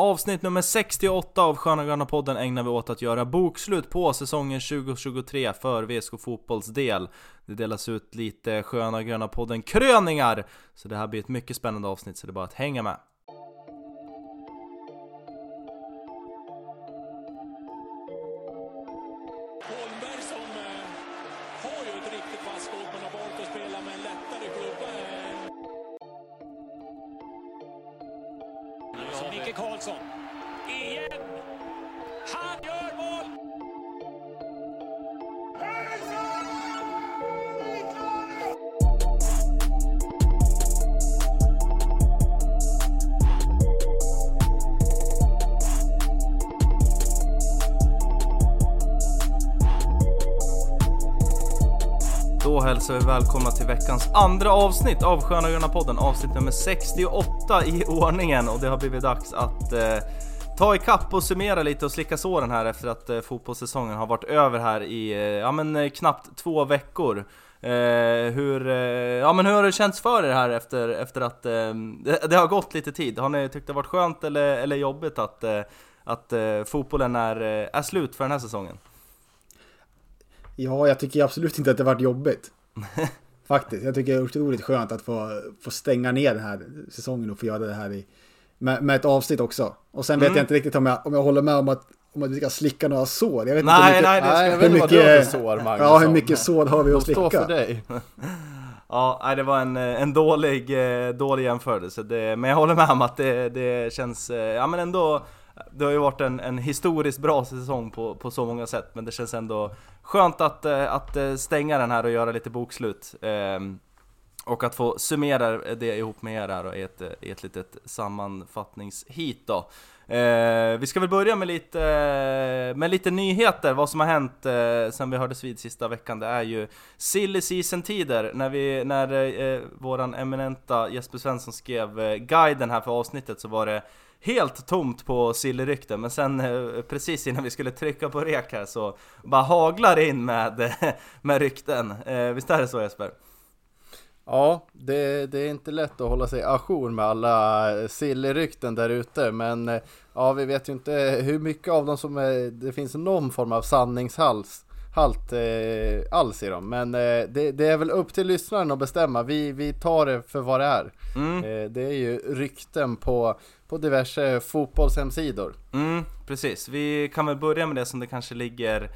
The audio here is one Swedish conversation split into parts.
Avsnitt nummer 68 av Sköna Gröna podden ägnar vi åt att göra bokslut på säsongen 2023 för VSK Fotbolls del. Det delas ut lite Sköna Gröna podden kröningar, så det här blir ett mycket spännande avsnitt så det är bara att hänga med. Andra avsnitt av Sköna Gröna podden, avsnitt nummer 68 i ordningen och det har blivit dags att eh, ta ikapp och summera lite och slicka såren här efter att eh, fotbollssäsongen har varit över här i eh, ja, men, eh, knappt två veckor. Eh, hur, eh, ja, men hur har det känts för er här efter, efter att det, det har gått lite tid? Har ni tyckt det varit skönt eller, eller jobbigt att, att fotbollen är, är slut för den här säsongen? Ja, jag tycker absolut inte att det varit jobbigt. Faktiskt. Jag tycker det är otroligt skönt att få, få stänga ner den här säsongen och få göra det här i, med, med ett avsnitt också. Och sen vet Mm. jag inte riktigt om jag, om jag håller med om att, om att vi ska slicka några sår. Jag vet Nej, inte nej, det ska Nej, hur vet inte vad du mycket, för sår, Magnusson. ja, hur mycket sår har vi De att står slicka? för dig. Ja, det var en, en dålig, eh, dålig jämförelse, det, men jag håller med om att det, det känns, eh, ja men ändå Det har ju varit en, en historiskt bra säsong på, på så många sätt, men det känns ändå skönt att, eh, att eh, stänga den här och göra lite bokslut ehm, Och att få summera det ihop med er här och i ett, i ett litet sammanfattningshit då Eh, vi ska väl börja med lite, med lite nyheter, vad som har hänt eh, sen vi hördes vid sista veckan. Det är ju silly season-tider, när, vi, när eh, våran eminenta Jesper Svensson skrev eh, guiden här för avsnittet så var det helt tomt på sillerykten, men sen eh, precis innan vi skulle trycka på rek här så bara haglar det in med, med rykten. Eh, visst är det så Jesper? Ja, det, det är inte lätt att hålla sig ajour med alla eh, sillrykten där ute, men ja, vi vet ju inte hur mycket av dem som är, det finns någon form av sanningshals halt eh, alls i dem. Men eh, det, det är väl upp till lyssnaren att bestämma. Vi, vi tar det för vad det är. Mm. Eh, det är ju rykten på, på diverse fotbollshemsidor. Mm, precis. Vi kan väl börja med det som det kanske ligger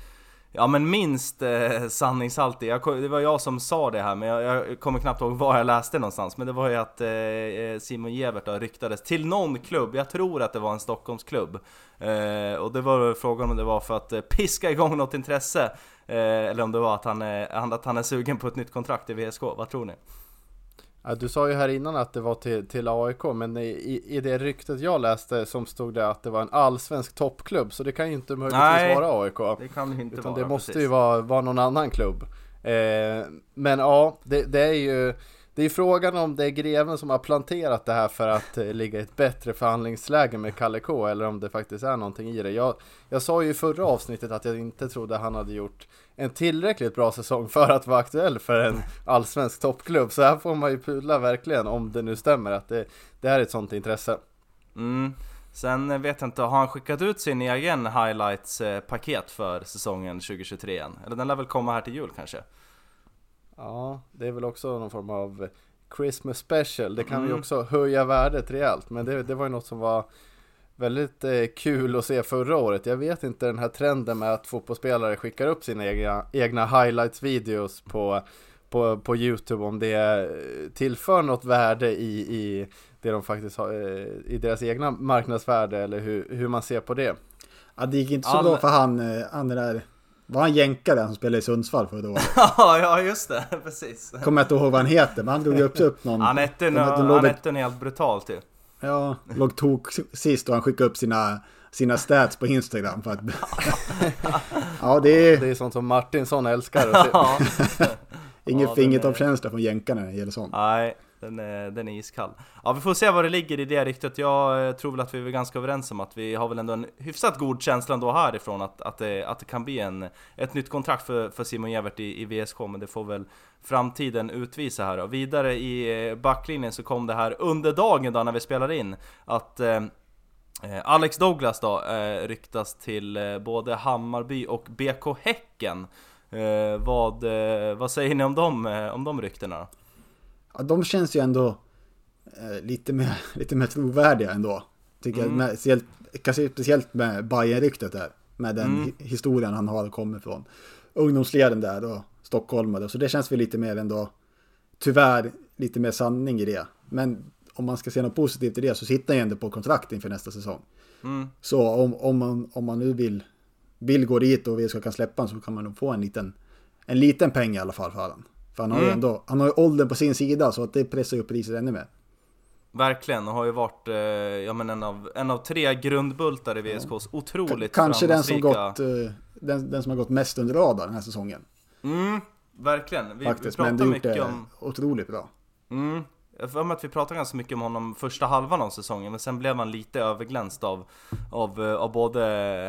Ja men minst eh, sanningshalt i. Jag, det var jag som sa det här men jag, jag kommer knappt ihåg var jag läste någonstans. Men det var ju att eh, eh Simon Gevert då ryktades till någon klubb. Jag tror att det var en Stockholmsklubb. Eh, och det var frågan om det var för att eh, piska igång något intresse. Eh, eller om det var att han, eh, att han är sugen på ett nytt kontrakt i VSK. Vad tror ni? Ja, du sa ju här innan att det var till, till AIK, men i, i det ryktet jag läste som stod det att det var en allsvensk toppklubb, så det kan ju inte möjligtvis Nej, vara AIK. Det kan ju inte Utan vara det måste precis. ju vara, vara någon annan klubb. Eh, men ja, det, det är ju det är frågan om det är greven som har planterat det här för att eh, ligga i ett bättre förhandlingsläge med Kalle K eller om det faktiskt är någonting i det. Jag, jag sa ju i förra avsnittet att jag inte trodde han hade gjort en tillräckligt bra säsong för att vara aktuell för en allsvensk toppklubb. Så här får man ju pudla verkligen om det nu stämmer att det, det är ett sånt intresse. Mm. Sen eh, vet jag inte, har han skickat ut sin egen highlights-paket eh, för säsongen 2023 än? Eller den lär väl komma här till jul kanske? Ja, det är väl också någon form av Christmas special. Det kan ju Mm. också höja värdet rejält. Men det, det var ju något som var väldigt eh, kul att se förra året. Jag vet inte den här trenden med att fotbollsspelare skickar upp sina egna, egna highlights-videos på, på, på YouTube. Om det eh, tillför något värde i, i det de faktiskt har, eh, i deras egna marknadsvärde eller hur, hur man ser på det. Ja, det gick inte så All- bra för han, eh, han den där, var han jänkare som spelade i Sundsvall förra året? Ja, ja just det, precis. Kommer jag inte ihåg vad han heter, men han drog upp, upp någon. Väl- Anetten är helt brutalt ju. Ja, låg tok sist och han skickade upp sina, sina stats på Instagram för att... ja, det är Det är sånt som Martinsson älskar. Ja. ingen Ja, fingertoppskänsla från jänkarna när det gäller sånt. Nej, den är, den är iskall. Ja, vi får se vad det ligger i det ryktet. Jag eh, tror väl att vi är ganska överens om att vi har väl ändå en hyfsat god känsla ändå härifrån att, att, det, att det kan bli en, ett nytt kontrakt för, för Simon Gevert i, i VSK, men det får väl framtiden utvisa här. Och vidare i eh, backlinjen så kom det här under dagen då när vi spelade in att eh, eh, Alex Douglas då eh, ryktas till eh, både Hammarby och BK Häcken. Eh, vad, eh, vad säger ni om de, om de ryktena? Ja, de känns ju ändå eh, lite, mer, lite mer trovärdiga ändå. Tycker jag, med, speciellt, kanske speciellt med Bayern-ryktet där. Med den Mm. hi- historien han har kommit från. Ungdomsleden där och stockholmare. Så det känns väl lite mer ändå, tyvärr, lite mer sanning i det. Men om man ska se något positivt i det så sitter han ju ändå på kontrakt inför nästa säsong. Mm. Så om, om, man, om man nu vill, vill gå dit och VSK kan släppa honom så kan man nog få en liten, en liten peng i alla fall för honom. För han har ju Mm. ändå, han har ju åldern på sin sida så att det pressar upp priset ännu mer. Verkligen, och har ju varit eh, ja, men en, av, en av tre grundbultar i VSKs otroligt Kanske den som, gått, eh, den, den som har gått mest under radarn den här säsongen. Mm, verkligen. Vi, Faktiskt, vi men pratar det mycket det om... otroligt bra. Mm. Jag har för mig att vi pratade ganska mycket om honom första halvan av säsongen, men sen blev han lite överglänst av, av, eh, av både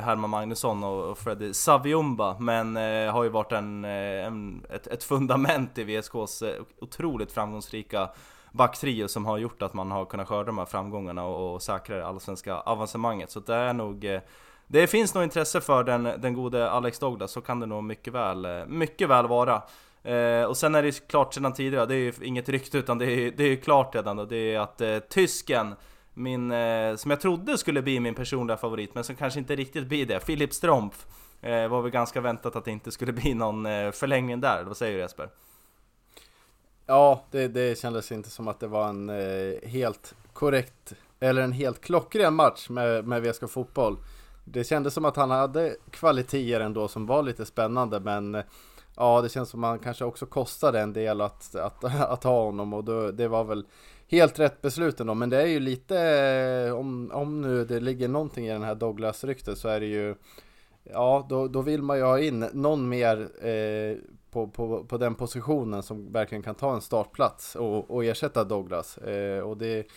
Herman Magnusson och, och Freddy Saviumba, men eh, har ju varit en, eh, en, ett, ett fundament i VSKs eh, otroligt framgångsrika backtrio som har gjort att man har kunnat skörda de här framgångarna och, och säkra det allsvenska avancemanget. Så det är nog eh, det finns nog intresse för den, den gode Alex Douglas, så kan det nog mycket väl, mycket väl vara. Eh, och sen är det ju klart sedan tidigare, det är ju inget rykte utan det är, det är ju klart redan då, det är att eh, tysken, min, eh, som jag trodde skulle bli min personliga favorit, men som kanske inte riktigt blir det, Filip Strompf, eh, var väl ganska väntat att det inte skulle bli någon eh, förlängning där, vad säger du Jesper? Ja, det, det kändes inte som att det var en eh, helt korrekt eller en helt klockren match med, med VSK Fotboll. Det kändes som att han hade kvaliteter ändå som var lite spännande men eh, ja, det känns som att han kanske också kostade en del att, att, att ha honom och då, det var väl helt rätt beslut ändå. Men det är ju lite, om, om nu det ligger någonting i den här Douglas-ryktet så är det ju Ja, då, då vill man ju ha in någon mer eh, på, på, på den positionen som verkligen kan ta en startplats och, och ersätta Douglas. Eh, och det,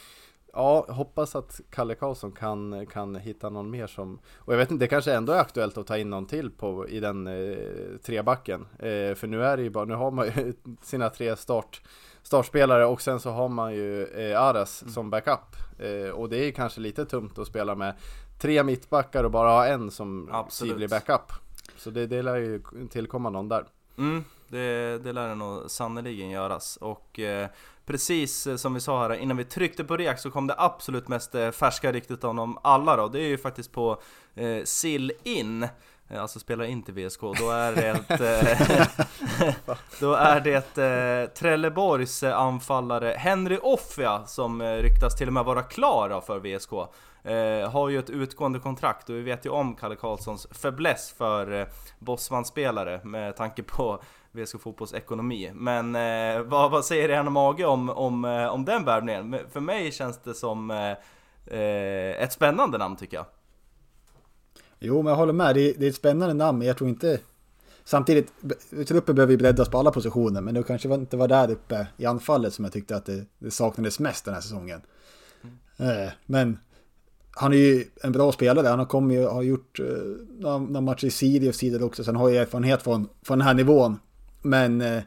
ja, hoppas att Kalle Karlsson kan, kan hitta någon mer som, och jag vet inte, det kanske ändå är aktuellt att ta in någon till på, i den eh, trebacken. Eh, för nu är det ju bara, nu har man ju sina tre start, startspelare och sen så har man ju eh, Aras som backup. Eh, och det är kanske lite tungt att spela med tre mittbackar och bara ha en som Absolut. tydlig backup. Så det, det lär ju tillkomma någon där. Mm, det, det lär det nog sannerligen göras. Och eh, precis eh, som vi sa här innan vi tryckte på rek så kom det absolut mest eh, färska ryktet av dem alla då. Det är ju faktiskt på eh, Sill In. Eh, alltså spelar in till VSK, då är det Då är det eh, Trelleborgs anfallare Henry Offia som ryktas till och med vara klar för VSK eh, Har ju ett utgående kontrakt och vi vet ju om Kalle Karlssons fäbless för eh, Bosman-spelare med tanke på VSK Fotbolls ekonomi Men eh, vad, vad säger er mage om, om, eh, om den värvningen? För mig känns det som eh, eh, ett spännande namn tycker jag Jo, men jag håller med. Det är, det är ett spännande namn, men jag tror inte... Samtidigt, truppen behöver ju breddas på alla positioner, men det kanske inte var där uppe i anfallet som jag tyckte att det, det saknades mest den här säsongen. Eh, men han är ju en bra spelare. Han har kommit och har gjort eh, några matcher i Sirius tidigare också, så han har ju erfarenhet från, från den här nivån. Men eh,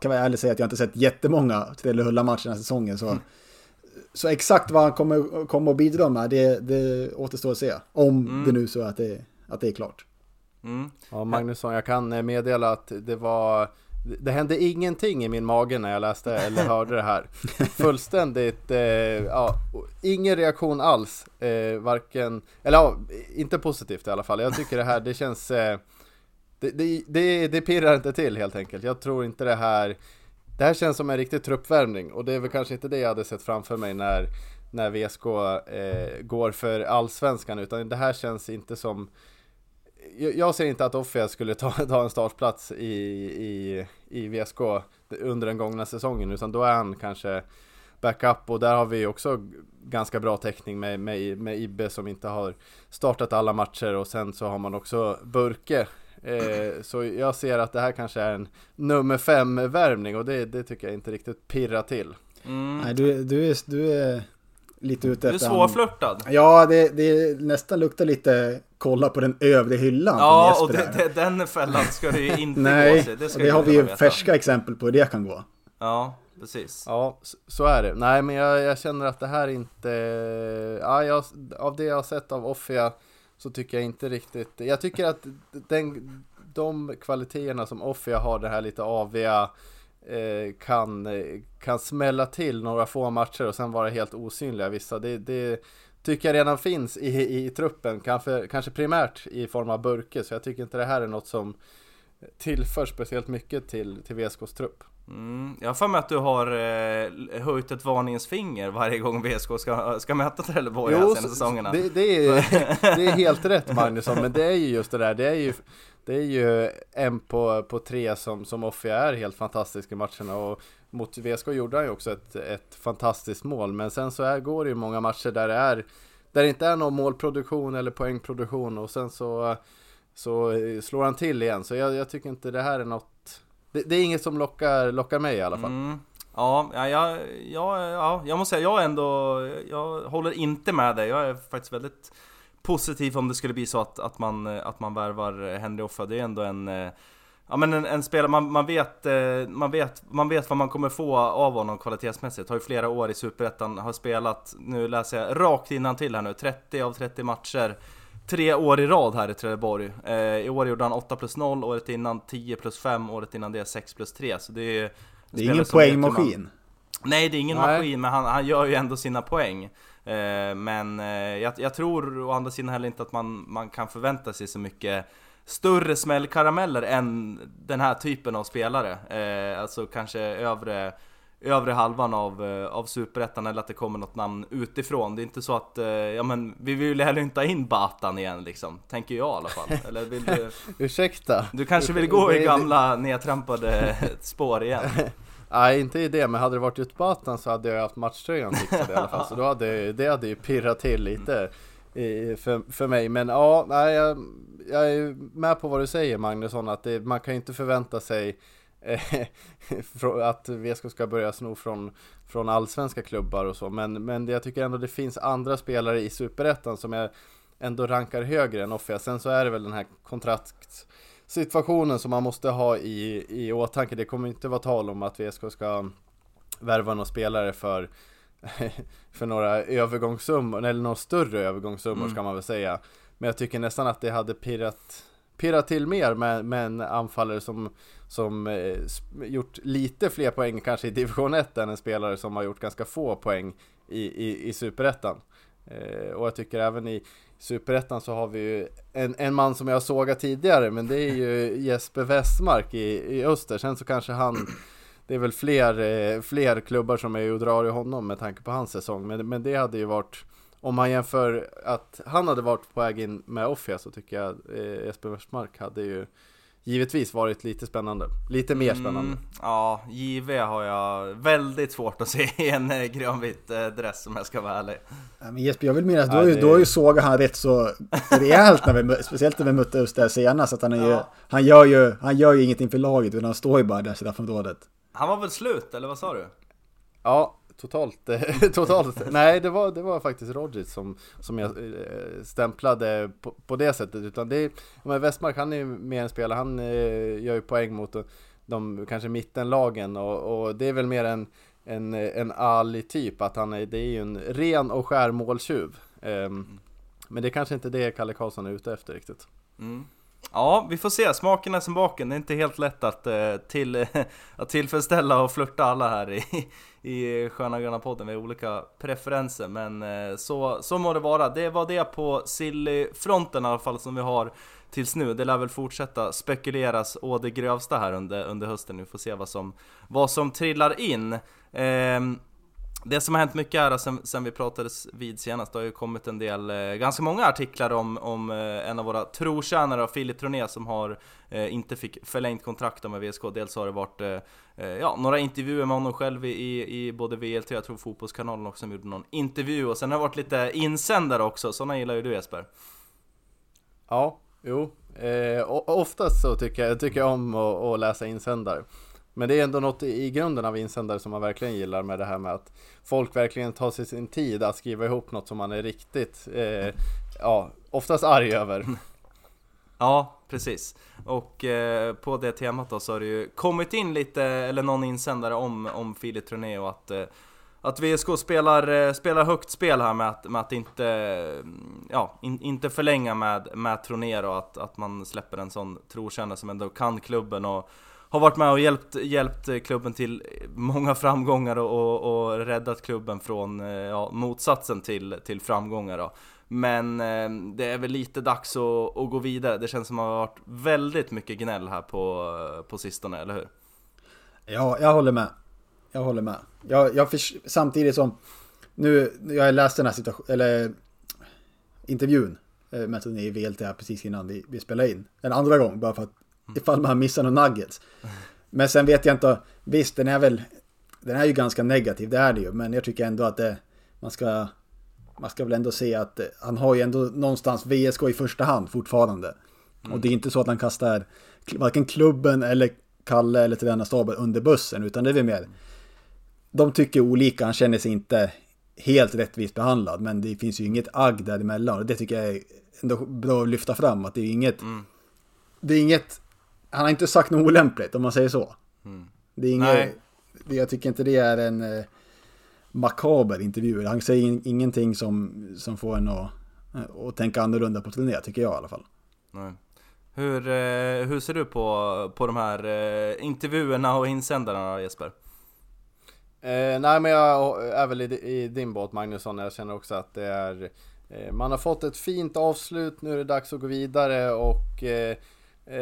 kan vara ärlig och säga att jag inte sett jättemånga Trellehulla-matcher den här säsongen, så så exakt vad han kommer, kommer att bidra med, det, det återstår att se. Om det nu så att det, att det är klart. mm. Ja, Magnusson, jag kan eh, meddela att det var det hände ingenting i min mage när jag läste eller hörde det här. Fullständigt, eh, ja, ingen reaktion alls. Eh, varken, eller ja, inte positivt i alla fall. Jag tycker det här, det känns, eh, det, det, det, det pirrar inte till helt enkelt. Jag tror inte det här, det här känns som en riktig truppvärmning. Och det är väl kanske inte det jag hade sett framför mig när, när VSK eh, går för allsvenskan. Utan det här känns inte som jag jag ser inte att Offia skulle ta, ta en startplats i, i, i VSK under den gångna säsongen. Utan då är han kanske backup. Och där har vi också ganska bra täckning med, med, med Ibbe som inte har startat alla matcher. Och sen så har man också Burke eh, så jag ser att det här kanske är en nummer fem värvning och det, det tycker jag inte riktigt pirrar till. Mm. Nej, du, du, är, du är lite ute Du är efter... svårflörtad Ja, det, det nästan luktar lite kolla på den övre hyllan Ja, och det, det, den fällan ska du ju inte gå Nej, till. Det, och ska det har vi ju veta. färska exempel på hur det kan gå. Ja, precis. Ja, så, så är det. Nej, men jag, jag känner att det här inte... Ja, jag, av det jag har sett av Offia så tycker jag inte riktigt... Jag tycker att den, de kvaliteterna som Offia har, det här lite aviga, eh, kan, kan smälla till några få matcher och sen vara helt osynliga vissa. Det, det tycker jag redan finns i, i, i truppen, kanske, kanske primärt i form av Burke, så jag tycker inte det här är något som tillför speciellt mycket till, till VSKs trupp. Mm, jag har för mig att du har eh, höjt ett varningens finger varje gång VSK ska, ska möta Trelleborg jo, senaste säsongerna. Det, det, är, det är helt rätt Magnusson, men det är ju just det där, det är ju, det är ju en på, på tre som, som Offia är helt fantastisk i matcherna. Och mot VSK gjorde han ju också ett, ett fantastiskt mål, men sen så är, går det ju många matcher där det är där det inte är någon målproduktion eller poängproduktion. Och sen så så slår han till igen, så jag, jag tycker inte det här är något det, det, är inget som lockar, lockar mig i alla fall. Mm. Ja, ja, ja, ja, jag måste säga, jag ändå, jag håller inte med dig. Jag är faktiskt väldigt positiv om det skulle bli så att, att, man, att man värvar Henry Offa. Det är ändå en, eh, ja, men en, en spelare, man, man, vet, eh, man, vet, man vet vad man kommer få av honom kvalitetsmässigt. Har ju flera år i Superettan, har spelat, nu läser jag rakt innan till här nu, 30 av 30 matcher tre år i rad här i Trelleborg. Eh, I år gjorde han 8 plus 0, året innan 10 plus 5, året innan det 6 plus 3. Så det är, det är ingen poängmaskin. Nej, det är ingen Nej. maskin, men han, han gör ju ändå sina poäng. Eh, men eh, jag, jag, tror å andra sidan heller inte att man, man kan förvänta sig så mycket större smällkarameller än den här typen av spelare. Eh, alltså kanske övre övre halvan av, eh, av Superettan eller att det kommer något namn utifrån. Det är inte så att, eh, ja men vi vill ju heller inte ha in Batan igen liksom, tänker jag i alla fall. Eller vill du... Ursäkta? Du kanske vill gå i gamla nedtrampade spår igen? Nej, inte i det, men hade det varit ut Batan så hade jag haft matchtröjan fixad i alla fall. Så då hade det hade ju pirrat till lite i, för, för mig. Men ja, nej, jag, jag är med på vad du säger Magnusson, att det, man kan ju inte förvänta sig att VSK ska börja sno från, från allsvenska klubbar och så. Men, men jag tycker ändå det finns andra spelare i Superettan som jag ändå rankar högre än Offia. Sen så är det väl den här kontraktssituationen som man måste ha i, i åtanke. Det kommer inte vara tal om att VSK ska värva några spelare för för några övergångssummor, eller några större övergångssummor mm. ska man väl säga. Men jag tycker nästan att det hade pirrat pirra till mer med, med en anfallare som, som eh, gjort lite fler poäng kanske i division 1 än en spelare som har gjort ganska få poäng i, i, i superettan. Eh, och jag tycker även i superettan så har vi ju en, en man som jag sågat tidigare, men det är ju Jesper Westmark i, i Öster. Sen så kanske han det är väl fler, eh, fler klubbar som är och drar i honom med tanke på hans säsong, men, men det hade ju varit om man jämför att han hade varit på väg in med Offia så tycker jag eh, Jesper Westmark hade ju givetvis varit lite spännande. Lite mer spännande. Mm, ja, JV har jag väldigt svårt att se i en eh, grönvit eh, dress om jag ska vara ärlig. Ja, men Jesper, jag vill minnas, ja, du, det... har ju sågat han rätt så rejält, när vi, speciellt när vi mötte just där senast. Att han, är ja. ju, han, gör ju, han gör ju ingenting för laget, utan han står ju bara där straffområdet. Han var väl slut, eller vad sa du? Ja, totalt, totalt. Nej, det var, det var faktiskt Rodgers som, som jag eh, stämplade på, på det sättet. Utan det är, men Westmark han är ju mer en spelare, han eh, gör ju poäng mot de kanske mittenlagen och, och det är väl mer en, en, en Ali-typ, att han är, det är ju en ren och skär måltjuv. Um, men det är kanske inte det Kalle Karlsson är ute efter riktigt. Mm. Ja, vi får se. Smaken är som baken. Det är inte helt lätt att, eh, till, att tillfredsställa och flörta alla här i, i Sköna Gröna podden. Vi har olika preferenser, men eh, så, så må det vara. Det var det på Silly-fronten i alla fall som vi har tills nu. Det lär väl fortsätta spekuleras å det grövsta här under, under hösten. Vi får se vad som, vad som trillar in. Eh, det som har hänt mycket här sen, sen vi pratades vid senast, det har ju kommit en del, eh, ganska många artiklar om, om eh, en av våra trotjänare, Filip Troné, som har eh, inte fick förlängt kontrakt med VSK. Dels har det varit eh, eh, ja, några intervjuer med honom själv i, i både VLT, jag tror Fotbollskanalen också, som gjorde någon intervju. Och sen har det varit lite insändare också, sådana gillar ju du Jesper. Ja, jo. Eh, oftast så tycker jag, tycker jag om att, att läsa insändare. Men det är ändå något i grunden av insändare som man verkligen gillar med det här med att folk verkligen tar sig sin tid att skriva ihop något som man är riktigt, eh, ja, oftast arg över. Ja, precis. Och eh, på det temat då så har det ju kommit in lite, eller någon insändare om, om Filip Troné och att eh, att VSK spelar, eh, spelar högt spel här med att, med att inte, ja, in, inte förlänga med, med Troner och att, att man släpper en sån trotjänare som ändå kan klubben och har varit med och hjälpt, hjälpt klubben till många framgångar och, och, och räddat klubben från eh, ja, motsatsen till, till framgångar då. Men eh, det är väl lite dags att, att, gå vidare. Det känns som att det har varit väldigt mycket gnäll här på, på sistone, eller hur? Ja, jag håller med. Jag håller med. Jag, jag för, samtidigt som nu, jag har läst den här situationen, eller intervjun eh, med Tony i VLT här precis innan vi, vi spelade in. En andra gång, bara för att ifall man missar några nuggets. Men sen vet jag inte, visst den är väl, den är ju ganska negativ, det är det ju, men jag tycker ändå att det, man ska, man ska väl ändå se att han har ju ändå någonstans VSK i första hand fortfarande. Mm. Och det är inte så att han kastar varken klubben eller Kalle eller tränarstaben under bussen, utan det är väl mer de tycker olika, han känner sig inte helt rättvist behandlad, men det finns ju inget agg däremellan. Och det tycker jag är ändå bra att lyfta fram, att det är inget... Mm. Det är inget... Han har inte sagt något olämpligt, om man säger så. Mm. Det är inget... Det, jag tycker inte det är en eh, makaber intervju. Han säger in, ingenting som, som får en att, eh, att tänka annorlunda på turné, tycker jag i alla fall. Nej. Hur, eh, hur ser du på, på de här eh, intervjuerna och insändarna Jesper? Eh, nej men jag är väl i, i din båt Magnusson, jag känner också att det är eh, Man har fått ett fint avslut, nu är det dags att gå vidare och eh,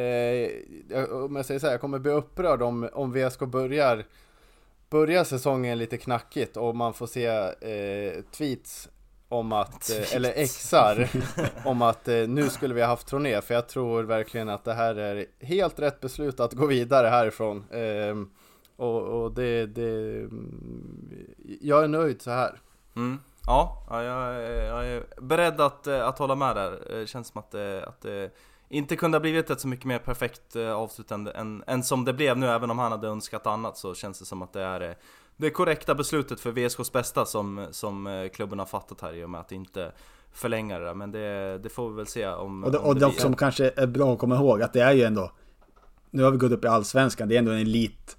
eh Om jag säger så här, jag kommer bli upprörd om, om VSK börjar Börjar säsongen lite knackigt och man får se eh, tweets om att, eh, eller exar om att nu skulle vi ha haft Troné för jag tror verkligen att det här är helt rätt beslut att gå vidare härifrån. Och, och det, det, jag är nöjd så här. Mm. Ja, jag, jag, är beredd att, eh, att hålla med där. Det känns som att att inte kunde ha blivit ett så mycket mer perfekt eh, avslut än, än, som det blev nu. Även om han hade önskat annat så känns det som att det är eh, det korrekta beslutet för VSKs bästa som, som klubben har fattat här i och med att inte förlänga det där. Men det, det får vi väl se om... Och det, om och det, det som kanske är bra att komma ihåg att det är ju ändå... Nu har vi gått upp i Allsvenskan, det är ändå en elit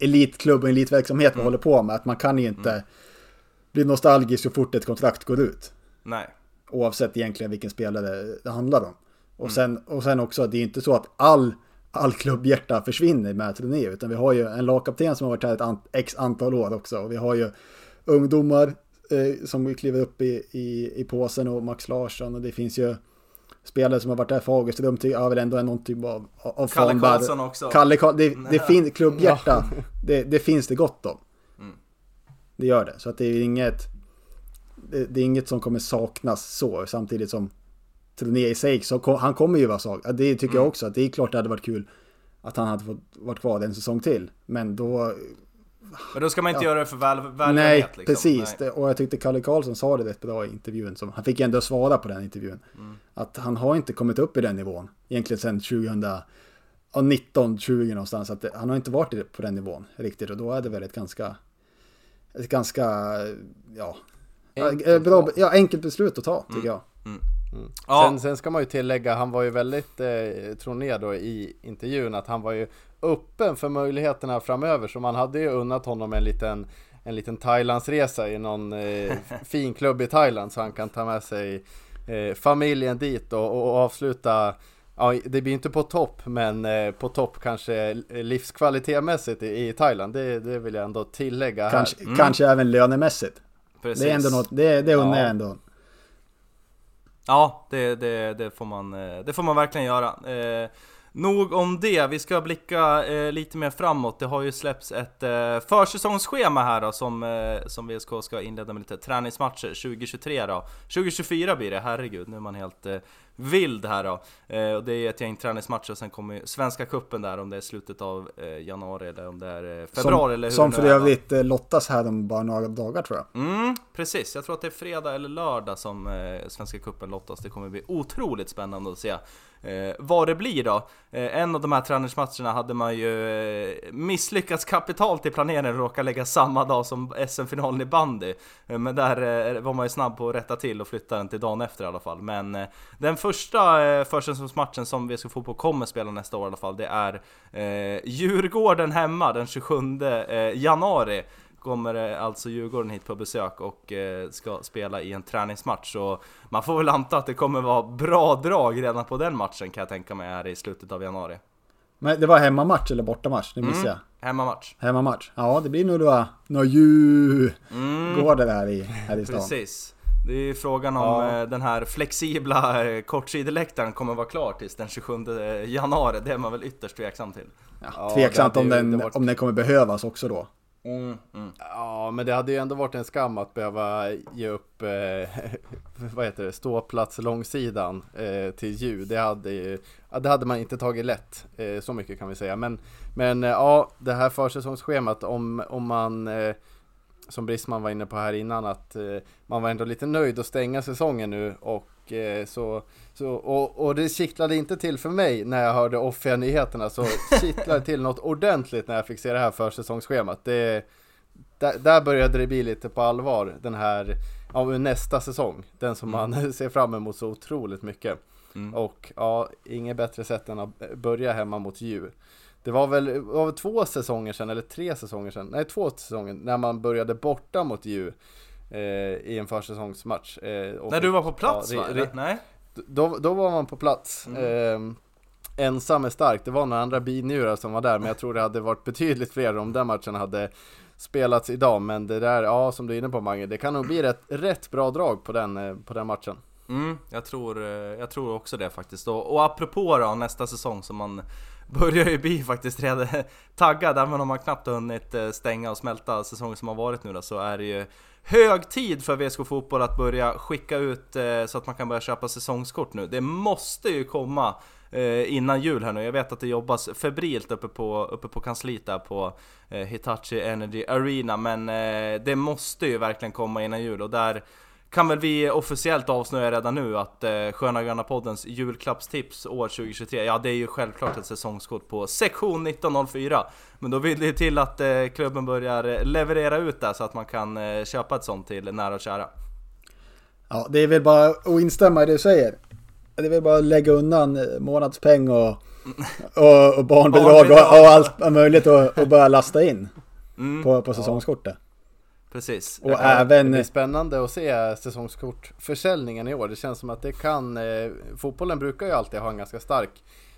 elitklubb och elitverksamhet vi mm. håller på med. Att man kan inte mm. bli nostalgisk så fort ett kontrakt går ut. Nej. Oavsett egentligen vilken spelare det handlar om. Och, mm. sen, och sen också, det är inte så att all, all klubbhjärta försvinner med turné. Utan vi har ju en lagkapten som har varit här ett an, x antal år också. Och vi har ju ungdomar eh, som kliver upp i, i, i påsen och Max Larsson. Och det finns ju spelare som har varit där, Fagerström har väl ändå någon typ av, av Kalle Karlsson också. Kalle Karlsson, det, det finns klubbhjärta, ja. det, det, finns det gott om. Mm. Det gör det, så att det är inget, det, det, är inget som kommer saknas så, samtidigt som Troné i sig, så kom, han kommer ju vara svag. Det tycker mm. jag också, att det är klart det hade varit kul att han hade fått varit kvar en säsong till. Men då men då ska man inte ja. göra det för väl, välgörenhet Nej, liksom. precis. Nej. Och jag tyckte Kalle Karlsson sa det rätt bra i intervjun. Som, han fick ändå svara på den intervjun. Mm. Att han har inte kommit upp i den nivån. Egentligen sedan 2019, 20 någonstans. Att det, han har inte varit på den nivån riktigt. Och då är det väl ett ganska... Ett ganska... Ja... Enkelt, bra, ja, enkelt beslut att ta, tycker mm. jag. Mm. Ja. Sen, sen, ska man ju tillägga, han var ju väldigt, eh, tror ni då i intervjun, att han var ju öppen för möjligheterna framöver. Så man hade ju unnat honom en liten, en liten Thailandsresa i någon eh, fin klubb i Thailand så han kan ta med sig eh, familjen dit och, och, avsluta Ja, det blir inte på topp, men eh, på topp kanske livskvalitetmässigt i, i Thailand. Det, det vill jag ändå tillägga kanske, här. Mm. Kanske även lönemässigt. Precis. Det är ändå något, det, det undrar ja. jag ändå. Ja, det, det, det, får man, eh, det får man verkligen göra. Eh, Nog om det, vi ska blicka eh, lite mer framåt. Det har ju släppts ett eh, försäsongsschema här då som, eh, som VSK ska inleda med lite träningsmatcher 2023 då. 2024 blir det, herregud, nu är man helt eh, vild här då. Eh, och det är ett gäng träningsmatcher och sen kommer Svenska Kuppen där om det är slutet av eh, januari eller om det är eh, februari som, eller hur Som för övrigt eh, lottas här om bara några dagar tror jag. Mm, precis, jag tror att det är fredag eller lördag som Svenska Kuppen lottas. Det kommer bli otroligt spännande att se Eh, vad det blir då. Eh, en av de här träningsmatcherna hade man ju eh, misslyckats kapitalt i planeringen och råkat lägga samma dag som SM-finalen i bandy. Eh, men där var man ju snabb på att rätta till och flytta den till dagen efter i alla fall. Men den första eh, försäsongsmatchen som VSK Fotboll kommer spela nästa år i alla fall, det är eh, Djurgården hemma den 27 eh, januari. Kommer eh, alltså Djurgården hit på besök och ska spela i en träningsmatch. Så man får väl anta att det kommer vara bra drag redan på den matchen kan jag tänka mig här i slutet av januari. Men det var hemmamatch eller bortamatch? Det missade Mm. jag. Hemmamatch. Hemmamatch. Ja, det blir nog då några ju Mm. där i, här i stan. Precis. Det är ju frågan om Ja. eh, den här flexibla eh, kortsideläktaren kommer vara klar tills den 27 januari. Det är man väl ytterst tveksam till. Ja, tveksamt om den, varit- om den kommer behövas också då. Mm, mm. Ja, men det hade ju ändå varit en skam att behöva ge upp, eh, vad heter det, ståplats långsidan eh, till ljud. Det hade ju, det hade man inte tagit lätt, eh, så mycket kan vi säga. Men, men eh, ja, det här försäsongsschemat, om, om man, eh, som Brisman var inne på här innan, att eh, man var ändå lite nöjd att stänga säsongen nu och eh, så, så och, och det kittlade inte till för mig när jag hörde offiga nyheterna så kittlade till något ordentligt när jag fick se det här försäsongsschemat. Det, där, där började det bli lite på allvar den här ja, nästa säsong. Den som man ser fram emot så otroligt mycket. Mm. Och ja, inget bättre sätt än att börja hemma mot djur. Det var väl, det var väl två säsonger sedan, eller tre säsonger sedan, nej två säsonger, när man började borta mot djur eh, i en försäsongsmatch. Eh, och När du var på plats ja, va? Nej? då, då var man på plats. Mm. Eh, ensam är stark. Det var några andra binjurar som var där, men jag tror det hade varit betydligt fler om den matchen hade spelats idag. Men det där, ja som du är inne på Mange, det kan nog bli rätt, rätt bra drag på den, eh, på den matchen. Mm, jag tror, eh, jag tror också det faktiskt. Och, och apropå då, nästa säsong som man börjar ju bli faktiskt redan taggad, även om man knappt har hunnit eh, stänga och smälta säsongen som har varit nu då, så är det ju hög tid för VSK Fotboll att börja skicka ut eh, så att man kan börja köpa säsongskort nu. Det måste ju komma eh, innan jul här nu. Jag vet att det jobbas febrilt uppe på, uppe på kansliet där på Hitachi Energy Arena, men det måste ju verkligen komma innan jul och där kan väl vi officiellt avslöja redan nu att eh, Sköna Gröna Poddens julklappstips år 2023, ja det är ju självklart ett säsongskort på sektion 1904. Men då vill det till att eh, klubben börjar eh, leverera ut det så att man kan eh, köpa ett sånt till nära och kära. Ja, det är väl bara att instämma i det du säger. Det är väl bara att lägga undan eh, månadspeng och, och, och barnbidrag och, och allt möjligt och, och börja lasta in Mm, på, på säsongskortet. Precis. Och kan- även... Det blir spännande att se säsongskortförsäljningen i år. Det känns som att det kan, eh, fotbollen brukar ju alltid ha en ganska stark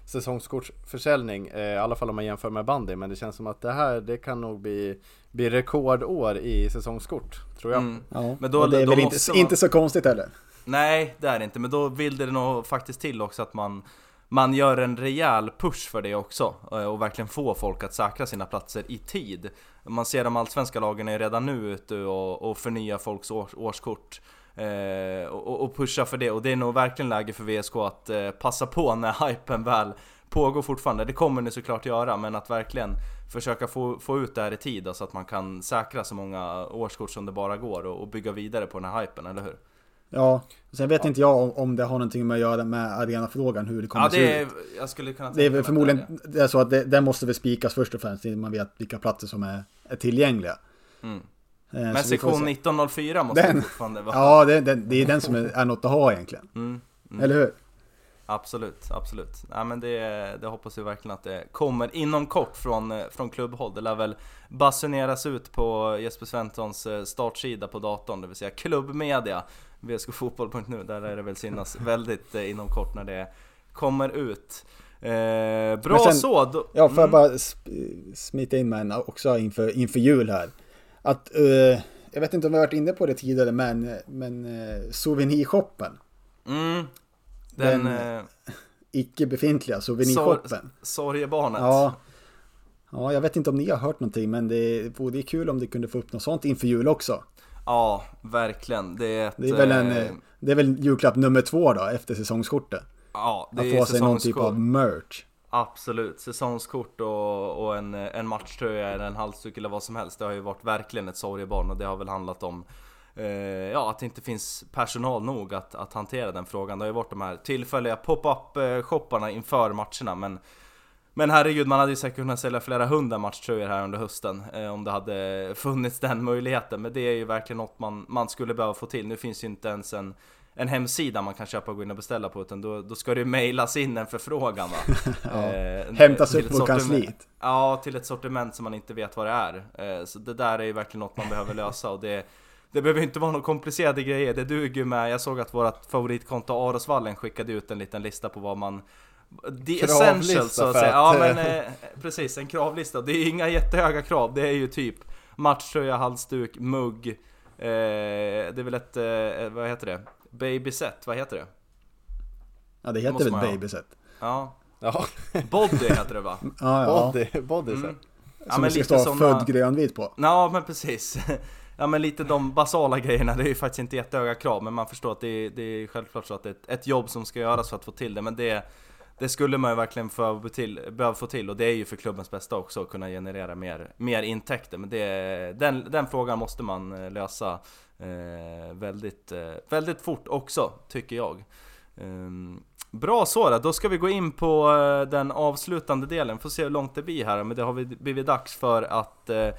säsongskortsförsäljning, eh, i alla fall om man jämför med bandy. Men det känns som att det här, det kan nog bli, bli rekordår i säsongskort, tror jag. Mm. Ja, Men då- och det är då väl inte, man- inte så konstigt heller. Nej, det är det inte, men då vill det nog faktiskt till också att man man gör en rejäl push för det också eh, och verkligen får folk att säkra sina platser i tid. Man ser de allsvenska lagen är redan nu ute och, och förnyar folks års, årskort eh, och, och pushar för det och det är nog verkligen läge för VSK att eh, passa på när hypen väl pågår fortfarande. Det kommer ni såklart göra men att verkligen försöka få, få ut det här i tid så att man kan säkra så många årskort som det bara går och, och bygga vidare på den här hypen, eller hur? Ja, sen vet inte jag om, om det har någonting med att göra med arenafrågan, hur det kommer Ja, se det ut. är, jag skulle kunna Det är förmodligen det är så att det, den måste väl spikas först och främst innan man vet vilka platser som är, är tillgängliga. Mm. Eh, Men sektion se. 1904 måste Den- fortfarande vara. Ja, det, det, det är den som är, är något att ha egentligen. Mm, mm. Eller hur? Absolut, absolut. Nej, men det, det hoppas vi verkligen att det kommer inom kort från, eh, från klubbhåll. Det lär väl basuneras ut på Jesper Svenssons eh, startsida på datorn, det vill säga klubbmedia, vskfotboll.nu. Där är det väl synas väldigt eh, inom kort när det kommer ut. Eh, bra sen- så! Då, Ja, får jag mm. bara sp- smita in med en också inför, inför jul här. Att, eh, jag vet inte om vi har varit inne på det tidigare, men, men eh, souvenirshoppen. Mm. Den, Den- eh, Icke befintliga souvenirshoppen. sorgebarnet. Ja. Ja, jag vet inte om ni har hört någonting, men det vore kul om det kunde få upp något sånt inför jul också. Ja, verkligen. Det är, ett, Det är väl, en, eh, det är väl julklapp nummer två då, efter säsongskortet. Ja, det Att är få sig någon typ av merch. Absolut, säsongskort och, och en, en matchtröja eller en halsduk eller vad som helst. Det har ju varit verkligen ett sorgebarn och det har väl handlat om eh, Ja, att det inte finns personal nog att, att hantera den frågan. Det har ju varit de här tillfälliga pop-up eh, shopparna inför matcherna men men herregud, man hade ju säkert kunnat sälja flera hundra matchtröjor här under hösten eh, om det hade funnits den möjligheten. Men det är ju verkligen något man, man skulle behöva få till. Nu finns ju inte ens en, en hemsida man kan köpa och gå in och beställa på utan då, då ska det mejlas in en förfrågan va? ja. Hämtas upp på kansliet. Ja, till ett sortiment som man inte vet vad det är. Eh, så det där är ju verkligen något man behöver lösa och det det behöver inte vara några komplicerade grejer, det duger med. Jag såg att vårt favoritkonto Arosvallen skickade ut en liten lista på vad man The essentials så att säga. Ja men eh, precis, en kravlista. Det är inga jättehöga krav, det är ju typ matchtröja, halsduk, mugg. Eh, det är väl ett, eh, vad heter det? Babyset, vad heter det? Ja det heter väl babyset? Ja. ja. Body heter det va? Ja, ja. Body, body mm. Som ja, men det ska stå såna... född grönvit på? Ja men precis. Ja men lite de basala grejerna, det är ju faktiskt inte jättehöga krav men man förstår att det är, det är självklart så att det är ett, ett jobb som ska göras för att få till det men det det skulle man ju verkligen få till, behöva få till och det är ju för klubbens bästa också att kunna generera mer, mer intäkter. Men det, den, den frågan måste man eh, lösa eh, väldigt, eh, väldigt fort också, tycker jag. Um, bra så då, då ska vi gå in på eh, den avslutande delen, får se hur långt det blir här, men det har blivit dags för att eh,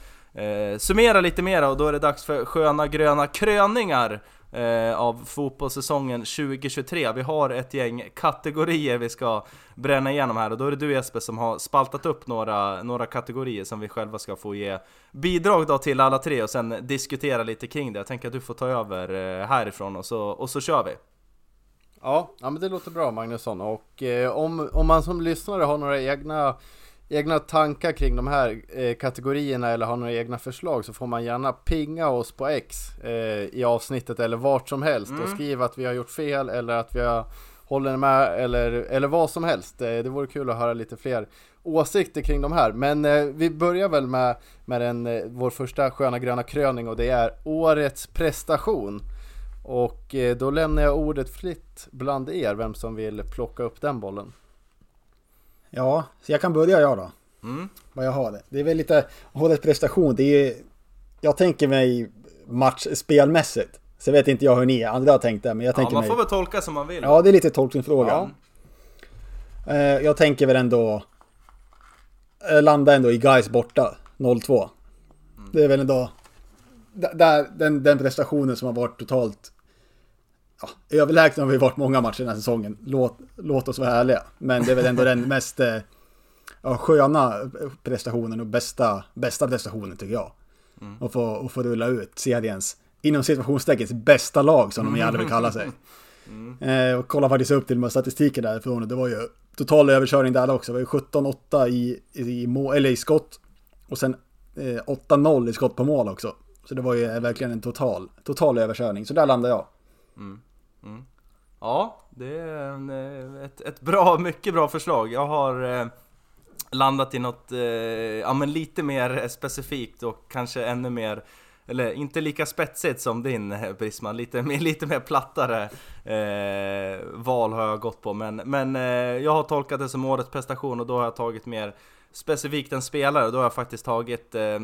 eh summera lite mer och då är det dags för sköna gröna kröningar eh, av fotbollssäsongen 2023. Vi har ett gäng kategorier vi ska bränna igenom här och då är det du Jesper som har spaltat upp några, några kategorier som vi själva ska få ge bidrag då till alla tre och sen diskutera lite kring det. Jag tänker att du får ta över eh, härifrån och så, och så kör vi. Ja, ja men det låter bra Magnusson och eh, om, om man som lyssnare har några egna egna tankar kring de här eh, kategorierna eller har några egna förslag så får man gärna pinga oss på X eh, i avsnittet eller vart som helst mm. och skriva att vi har gjort fel eller att vi har håller med eller, eller vad som helst. Eh, det vore kul att höra lite fler åsikter kring de här. Men eh, vi börjar väl med, med den, eh, vår första sköna gröna kröning och det är årets prestation. Och eh, då lämnar jag ordet fritt bland er, vem som vill plocka upp den bollen. Ja, så jag kan börja jag då. Mm. Vad jag har det. Det är väl lite årets prestation. Det är Jag tänker mig match spelmässigt. Så vet inte jag hur ni andra har tänkt det, men jag tänker ja, man får väl tolka som man vill. Ja, det är lite tolkningsfråga. Ja. Eh, jag tänker väl ändå eh, landa ändå i guys borta 0-2. Mm. Det är väl ändå där, den, den prestationen som har varit totalt ja, överlägsen har vi varit många matcher den här säsongen. Låt, låt oss vara ärliga. Men det är väl ändå den mest eh, ja, sköna prestationen och bästa, bästa prestationen tycker jag. Mm. Och, få, och få rulla ut seriens, inom situationstecken, bästa lag som de gärna vill kalla sig. Mm. Eh, och kolla faktiskt upp till med statistiken därifrån och det var ju total överkörning där också. Det var ju 17-8 i, i, må, eller i skott och sen eh, 8-0 i skott på mål också. Så det var ju verkligen en total, total överkörning. Så där landade jag. Mm. Mm. Ja, det är en, eh, ett, ett bra, mycket bra förslag. Jag har eh, landat i något, eh, ja men lite mer specifikt och kanske ännu mer eller inte lika spetsigt som din eh, Brisman, lite, mer, lite mer plattare eh, val har jag gått på. Men, men eh, jag har tolkat det som årets prestation och då har jag tagit mer specifikt en spelare. Då har jag faktiskt tagit eh,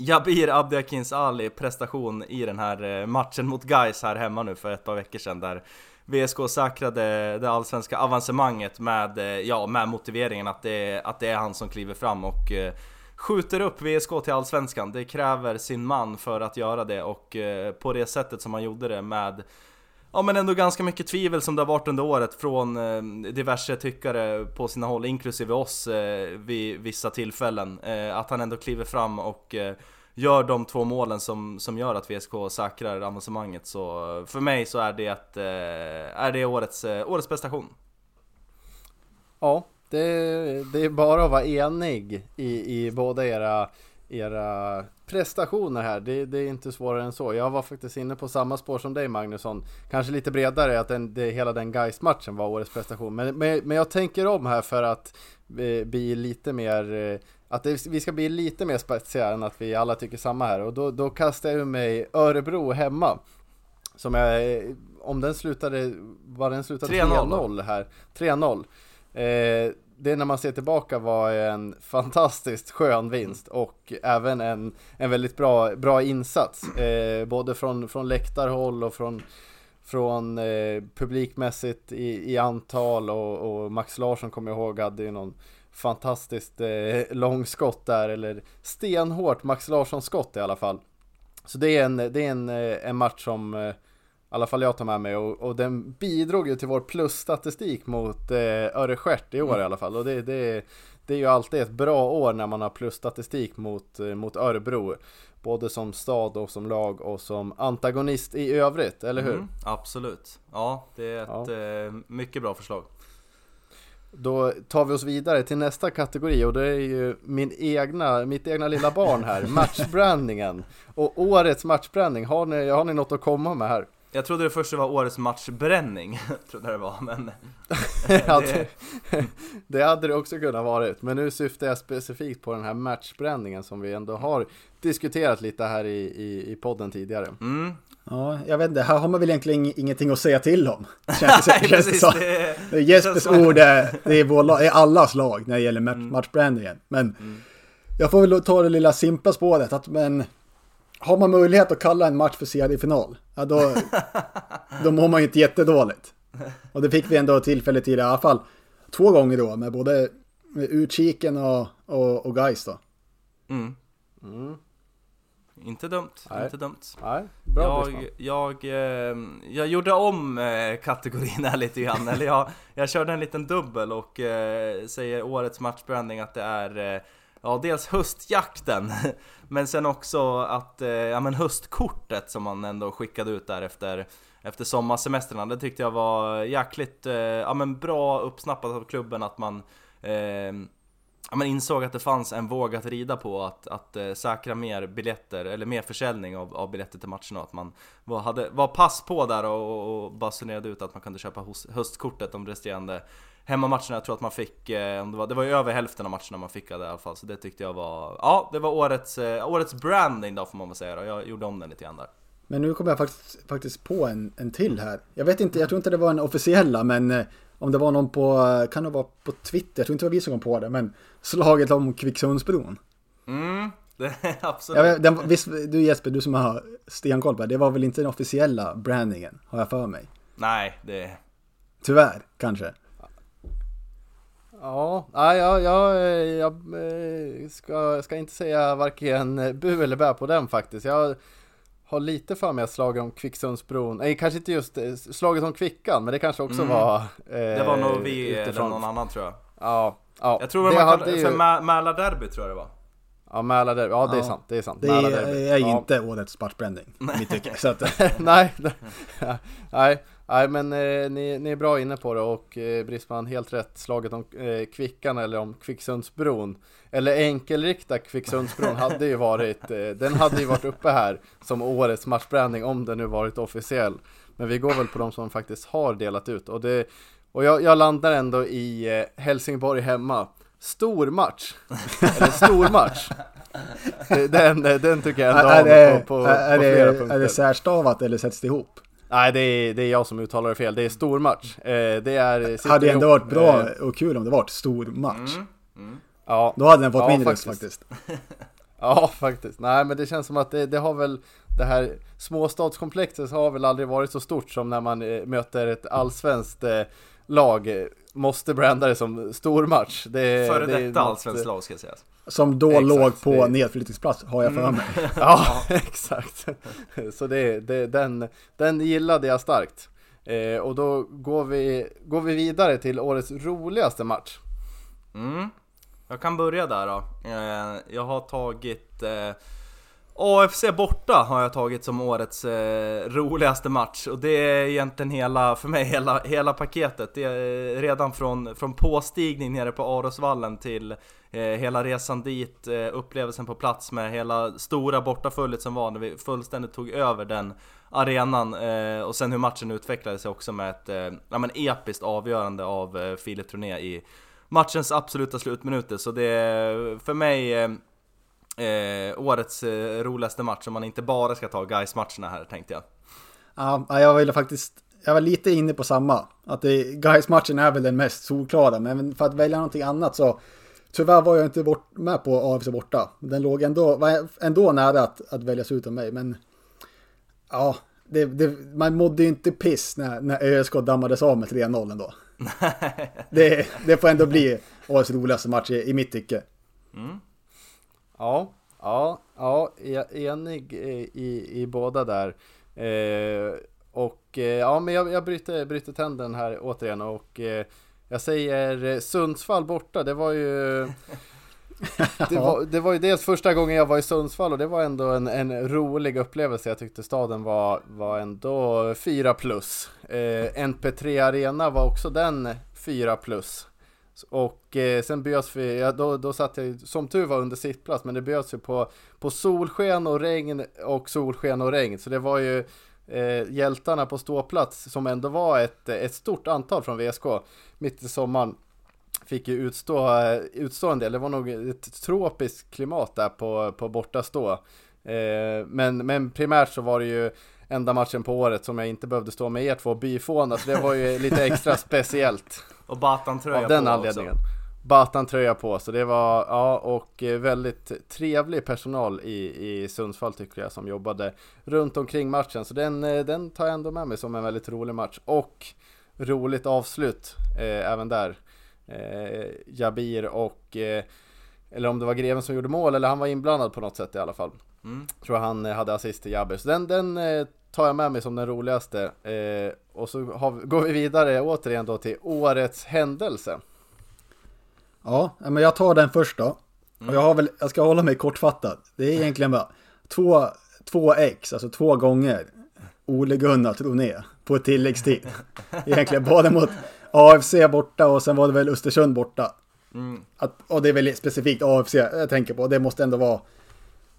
Jabir Abdiakins Ali prestation i den här eh, matchen mot Gais här hemma nu för ett par veckor sedan där VSK säkrade det allsvenska avancemanget med, eh, ja, med motiveringen att det, att det är han som kliver fram och eh, skjuter upp VSK till allsvenskan. Det kräver sin man för att göra det och på det sättet som han gjorde det med Ja men ändå ganska mycket tvivel som det har varit under året från eh, diverse tyckare på sina håll, inklusive oss eh, vid vissa tillfällen. Eh, att han ändå kliver fram och eh, gör de två målen som, som gör att VSK säkrar avancemanget. Så för mig så är det, att, eh, är det årets, eh, årets prestation. Ja, det, det är bara att vara enig i, i båda era era prestationer här. Det, det, är inte svårare än så. Jag var faktiskt inne på samma spår som dig Magnusson. Kanske lite bredare att den, det, hela den Geist-matchen var årets prestation. Men, men, men, jag tänker om här för att eh, bli lite mer eh, att det, vi ska bli lite mer spetsiga än att vi alla tycker samma här. Och då, då kastar jag ur mig Örebro hemma. Som jag, om den slutade, var den slutade 3-0 här. 3-0. Eh, det när man ser tillbaka var en fantastiskt skön vinst och även en, en väldigt bra, bra insats. Eh, både från, från läktarhåll och från, från eh, publikmässigt i, i antal och, och, Max Larsson kommer jag ihåg hade ju någon fantastiskt eh, långskott där eller stenhårt Max Larsson skott i alla fall. Så det är en, det är en, eh, en match som, eh, i alla fall jag tar med mig och, och den bidrog ju till vår plusstatistik mot eh, Örestjärt i år Mm. i alla fall. Och det, det, det är ju alltid ett bra år när man har plusstatistik mot, eh, mot Örebro. Både som stad och som lag och som antagonist i övrigt, eller hur? Mm, absolut. Ja, det är ett Ja. eh, mycket bra förslag. Då tar vi oss vidare till nästa kategori och det är ju min egna, mitt egna lilla barn här, matchbrandingen. Och årets matchbranding, har ni, har ni något att komma med här? Jag trodde det första var årets matchbränning, trodde det var, men... Ja, det, det, det hade det också kunnat varit, men nu syftar jag specifikt på den här matchbränningen som vi ändå har diskuterat lite här i, i, i podden tidigare. mm, Ja, jag vet inte, här har man väl egentligen ing- ingenting att säga till om. Känns det, Nej, känns det precis, så. det, Det är Jespers ord, är, det är, vår, lag- är allas lag när det gäller match, Mm. matchbrandingen. Men jag får väl ta det lilla simpla spåret att men har man möjlighet att kalla en match för seriefinal, ja då, då mår man ju inte jättedåligt. Och det fick vi ändå tillfälle till i alla fall två gånger då med både Utkiken och, och, och Gais då. mm, Mm. inte dumt, Nej. inte dumt. Nej, bra. Jag, jag, eh, jag gjorde om eh, kategorin här lite grann, eller jag, jag körde en liten dubbel och eh, säger årets matchbranding att det är Ja, dels höstjakten, men sen också att, eh, ja men höstkortet som man ändå skickade ut där efter, efter sommarsemestrarna, det tyckte jag var jäkligt, eh, ja men bra uppsnappat av klubben att man eh, ja, men insåg att det fanns en våg att rida på att, att eh, säkra mer biljetter, eller mer försäljning av, av biljetter till matcherna. Att man var, hade, var pass på där och, och, och basunerade ut att man kunde köpa hos, höstkortet de resterande hemmamatcherna. Jag tror att man fick, eh, det, var, det var ju över hälften av matcherna man fick det i alla fall. Så det tyckte jag var, ja det var årets, eh, årets branding då får man väl säga då. Jag gjorde om den lite grann där. Men nu kommer jag faktiskt, faktiskt på en, en till här. Jag vet inte, jag tror inte det var en officiella, men eh, om det var någon på, kan det vara på Twitter, jag tror inte det var vi som kom på det, men slaget om Kvicksundsbron. Mm, det, absolut. vet, den, visst, du Jesper, du som har stenkoll på det, det var väl inte den officiella brandingen, har jag för mig. Nej, det... Tyvärr, kanske. Ja, nej, jag, jag, eh, jag eh, ska, ska inte säga varken bu eller bä på den faktiskt. Jag har lite för mig att slaget om Kvicksundsbron, nej kanske inte just eh, slaget om Kvickan, men det kanske också Mm. var... Eh, Det var nog vi eller utifrån- någon annan tror jag. Ja, ja. Jag tror det ju- för Mä- Mälarderby tror jag det var. Ja, Mälarderby, ja det är Ja. sant, det är sant. Det är ja. inte årets matchbranding, i mitt tycke. Att, nej, nej, nej, men eh, ni, ni är bra inne på det och eh, Brisman helt rätt. Slaget om eh, Kvickan eller om Kvicksundsbron eller enkelrikta Kvicksundsbron hade ju varit, eh, den hade ju varit uppe här som årets matchbranding om den nu varit officiell. Men vi går väl på de som faktiskt har delat ut och det och jag, jag landar ändå i eh, Helsingborg hemma. Stor match! Eller stor match! Den, den tycker jag ändå är, det, på, på, är, på det, flera är punkter. det särstavat eller sätts det ihop? Nej, det är, det är jag som uttalar det fel. Det är stor match. Eh, det är... Hade ändå varit bra och kul om det varit stor match. Mm. ja, Då hade den fått Ja, min röst faktiskt. faktiskt. ja, faktiskt. Nej, men det känns som att det, det har väl... Det här småstadskomplexet har väl aldrig varit så stort som när man eh, möter ett allsvenskt eh, lag. Eh, Måste branda det som stor match. Det, Före det detta allsvenskt lag ska jag säga. Som då Exakt, låg på det- nedflyttningsplats, har jag för mig. Ja, exakt. Så det, det, den, den gillade jag starkt. Eh, och då går vi, går vi vidare till årets roligaste match. Mm. Jag kan börja där då. Eh, Jag har tagit eh, AFC borta har jag tagit som årets eh, roligaste match och det är egentligen hela, för mig, hela, hela paketet. Det är redan från, från påstigning nere på Arosvallen till eh, hela resan dit, eh, upplevelsen på plats med hela stora bortaföljet som var när vi fullständigt tog över den arenan eh, och sen hur matchen utvecklade sig också med ett eh, ja, men episkt avgörande av eh, Filip Troné i matchens absoluta slutminuter. Så det är för mig eh, eh, årets eh, roligaste match om man inte bara ska ta guys matcherna här tänkte jag. Ja, jag ville faktiskt, jag var lite inne på samma. Att det, guys matchen är väl den mest solklara, men för att välja någonting annat så Tyvärr var jag inte bort, med på AFC borta. Den låg ändå, var ändå nära att, att väljas ut av mig, men ja, det, det, man mådde ju inte piss när, när ÖSK dammades av med 3-0 ändå. det, det får ändå bli årets roligaste match i, i mitt tycke. Ja, ja, ja, enig i, i, i båda där. Eh, och eh, ja, men jag, jag bryter, bryter tänden här återigen och eh, jag säger eh, Sundsvall borta. Det var ju det var, det var ju dels första gången jag var i Sundsvall och det var ändå en, en rolig upplevelse. Jag tyckte staden var, var ändå 4 plus. Eh, NP3 Arena var också den 4 plus. Och eh, sen bjöds vi, ja, då, då satt jag som tur var under sittplats, men det bjöds ju på, på solsken och regn och solsken och regn. Så det var ju eh, hjältarna på ståplats som ändå var ett, ett stort antal från VSK mitt i sommaren fick ju utstå, eh, utstå en del. Det var nog ett tropiskt klimat där på, på borta stå. Eh, men, men primärt så var det ju enda matchen på året som jag inte behövde stå med er två byfåna, så det var ju lite extra speciellt. Och Batan-tröja Av den på anledningen. också. Batan-tröja på, så det var, ja, och eh, väldigt trevlig personal i, i Sundsvall tycker jag som jobbade runt omkring matchen. Så den, eh, den tar jag ändå med mig som en väldigt rolig match. Och roligt avslut eh, även där. Eh, Jabir och, eh, eller om det var Greven som gjorde mål, eller han var inblandad på något sätt i alla fall. Mm. Tror jag han eh, hade assist till Jabir. Så den, den tar jag med mig som den roligaste. Eh, och så har, går vi vidare återigen då till årets händelse. Ja, men jag tar den först då. Och jag, har väl, jag ska hålla mig kortfattad. Det är egentligen bara två, två X, alltså två gånger Ole Gunnar Troné på tilläggstid. Egentligen både mot AFC borta och sen var det väl Östersund borta. Mm. Att, och det är väl specifikt AFC jag tänker på. Det måste ändå vara...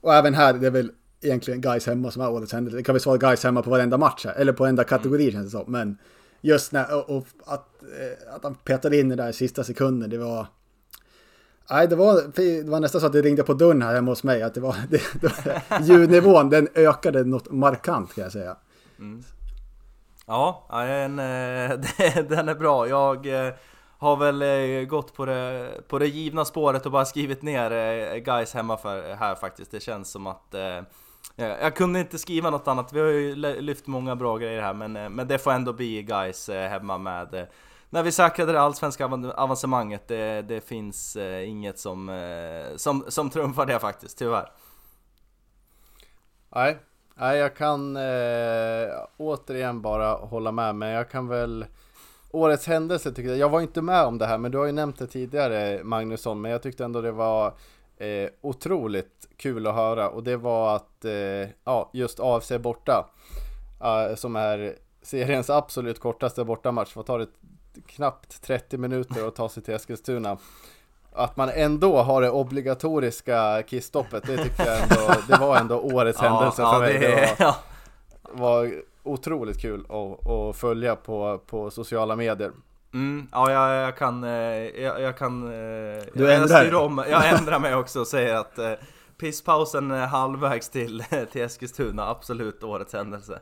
Och även här, det är väl egentligen guys hemma som är årets händelse. Det kan väl svara guys hemma på varenda match här, eller på varenda kategori känns det som. Men just när, och, och att, eh, att han petade in det där i sista sekunden, det var... Nej, det var, det var nästan så att det ringde på dörren här hemma hos mig. Att det var, det, det var ljudnivån, den ökade något markant kan jag säga. Ja, ja, en, eh, den är bra. Jag eh, har väl gått på det, på det givna spåret och bara skrivit ner guys hemma för här faktiskt. Det känns som att Eh, jag kunde inte skriva något annat. Vi har ju lyft många bra grejer här, men, eh, men det får ändå bli guys eh, hemma med när vi säkrade det allsvenska avancemanget. Det, det finns inget som, som, som trumfar det faktiskt, tyvärr. Nej, nej jag kan eh, återigen bara hålla med, men jag kan väl Årets händelse tyckte jag, jag var inte med om det här, men du har ju nämnt det tidigare Magnusson, men jag tyckte ändå det var eh, otroligt kul att höra och det var att, eh, ja, just AFC borta, eh, som är seriens absolut kortaste bortamatch, vad tar det knappt 30 minuter att ta sig till Eskilstuna. Att man ändå har det obligatoriska kissstoppet, det tyckte jag ändå, det var ändå årets händelse för mig. det, var, ja. var otroligt kul att, att följa på, på sociala medier. Mm, ja, jag, jag kan... eh, Jag, jag kan... eh, Du jag, ändrar styr om, jag ändrar mig också och säger att eh, pisspausen är halvvägs till, till Eskilstuna, absolut årets händelse.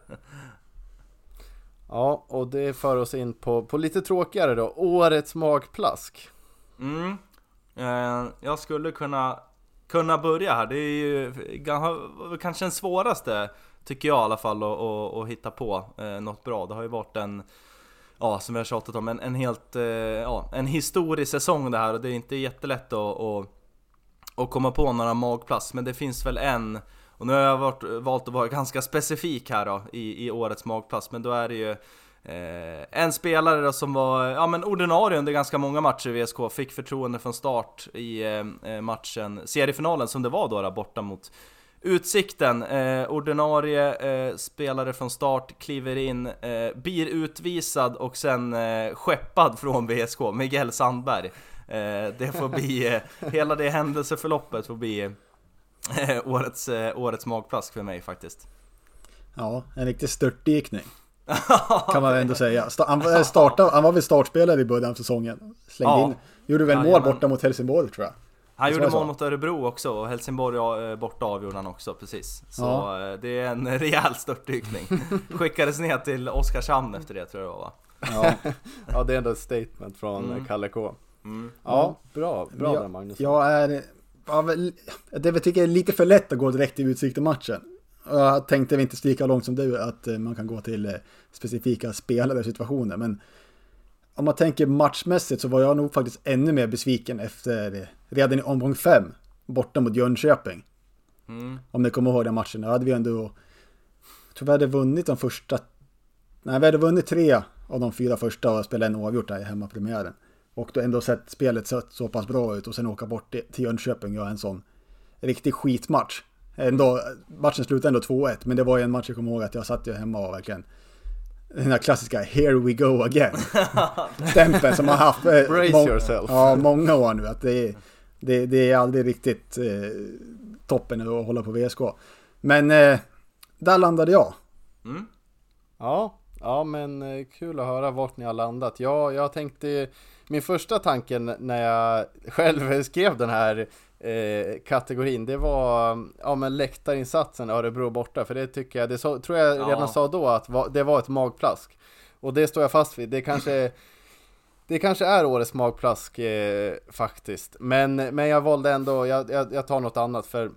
Ja, och det för oss in på, på lite tråkigare då, årets magplask. Mm. Eh, jag skulle kunna, kunna börja här, det är ju kanske den svåraste, tycker jag i alla fall, att hitta på eh, något bra. Det har ju varit en, ja som vi har tjatat om, en, en helt, eh, ja, en historisk säsong det här och det är inte jättelätt att, att, att komma på några magplats, men det finns väl en. Och nu har jag varit, valt att vara ganska specifik här då i, i årets magplats, men då är det ju eh, en spelare då som var ja, men ordinarie under ganska många matcher i VSK, fick förtroende från start i eh, matchen, seriefinalen som det var då, då borta mot Utsikten, eh, ordinarie eh, spelare från start, kliver in, eh, blir utvisad och sen eh, skeppad från VSK, Miguel Sandberg. Eh, det får bli, eh, hela det händelseförloppet får bli eh, årets, årets magplask för mig faktiskt. Ja, en riktig störtdykning. Kan man ändå säga. Han, startade, han var väl startspelare i början av säsongen. Slängde Ja. in. Gjorde väl mål Jajamän. borta mot Helsingborg tror jag. Han gjorde mål mot Örebro också och Helsingborg eh, borta avgjorde han också precis. Så Ja. eh, det är en rejäl störtdykning. Skickades ner till Oskarshamn efter det tror jag det var va? Ja, Ja, det är ändå ett statement från Mm. Kalle K. Mm. Ja, bra, bra jag, där Magnus. Jag är... Det jag tycker är lite för lätt att gå direkt till Utsikten-matchen. Och Jag tänkte vi inte lika långt som du att eh, man kan gå till specifika spelare och situationer. Men om man tänker matchmässigt så var jag nog faktiskt ännu mer besviken efter redan i omgång fem borta mot Jönköping. Mm. Om ni kommer ihåg den matchen. Då hade vi ändå... Jag tror vi hade vunnit de första Nej, vi hade vunnit tre av de fyra första och spelat en oavgjort där i hemmapremiären. Och då ändå sett spelet så, så pass bra ut och sen åka bort till till Jönköping och göra en sån riktig skitmatch. Ändå, matchen slutade ändå 2-1, men det var ju en match jag kommer ihåg att jag satt ju hemma och verkligen den här klassiska “Here we go again” stämpeln som man haft eh, Brace må- yourself. Ja, många år nu. Att det, är, det, det är aldrig riktigt eh, toppen att hålla på VSK. Men eh, där landade jag. Mm. Ja, ja men eh, kul att höra vart ni har landat. Ja, jag tänkte, min första tanke när jag själv skrev den här eh, kategorin, det var ja, men läktarinsatsen Örebro borta. För det tycker jag, det så, tror jag redan Ja. sa då att va, det var ett magplask. Och det står jag fast vid. Det kanske det kanske är årets magplask eh, faktiskt. Men, men jag valde ändå, jag, jag, jag tar något annat för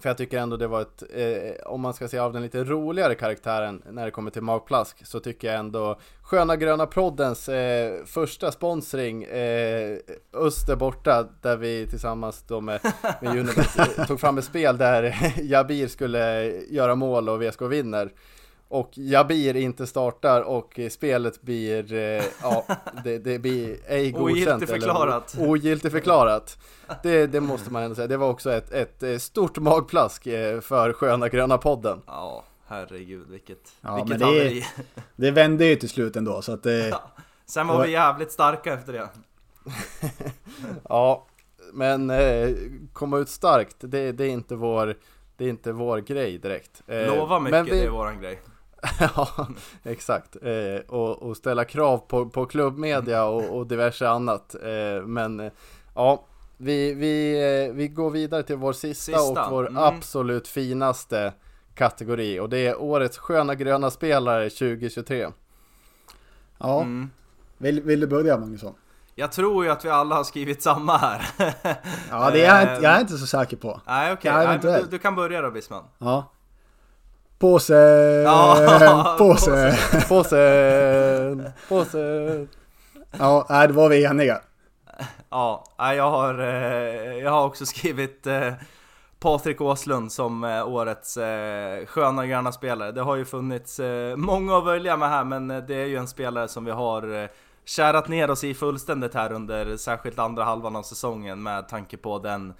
för jag tycker ändå det var ett, eh, om man ska se av den lite roligare karaktären när det kommer till magplask så tycker jag ändå Sköna Gröna Proddens eh, första sponsring eh, Öster borta där vi tillsammans då med, med Unibet eh, tog fram ett spel där Jabir skulle eh, göra mål och VSK vinner och Jabir inte startar och eh, spelet blir, eh, ja, det, det blir ej godkänt. Ogiltigförklarat. Ogiltigförklarat. Det, det måste man ändå säga. Det var också ett, ett eh, stort magplask eh, för Sköna Gröna podden. Ja, herregud vilket, Ja, vilket men det- haveri. Det vände ju till slut ändå, så att det... Sen var vi jävligt starka efter det. Ja, men eh, komma ut starkt, det, det, är inte vår, det är inte vår grej direkt. Eh, Lova mycket, men vi- det är våran grej. ja, exakt. Eh, och, och ställa krav på, på klubbmedia och, och diverse annat. Eh, men eh, ja, vi, vi, eh, vi går vidare till vår sista, Sista, och vår mm. absolut finaste kategori. Och det är årets sköna gröna spelare 2023. Ja, Mm. vill, vill du börja Magnusson? Jag tror ju att vi alla har skrivit samma här. Ja, det är jag, inte- jag är inte så säker på. Nej okej, eventuellt. du, du kan börja då Bisman. Ja. Påse, Ja, påse. Påse, påse. Ja, då var vi eniga. Ja, jag har, eh, jag har också skrivit eh, Patrik Åslund som eh, årets sköna gröna spelare. Det har ju funnits många att välja med här, men det är ju en spelare som vi har kärat ner oss i fullständigt här under särskilt andra halvan av säsongen med tanke på den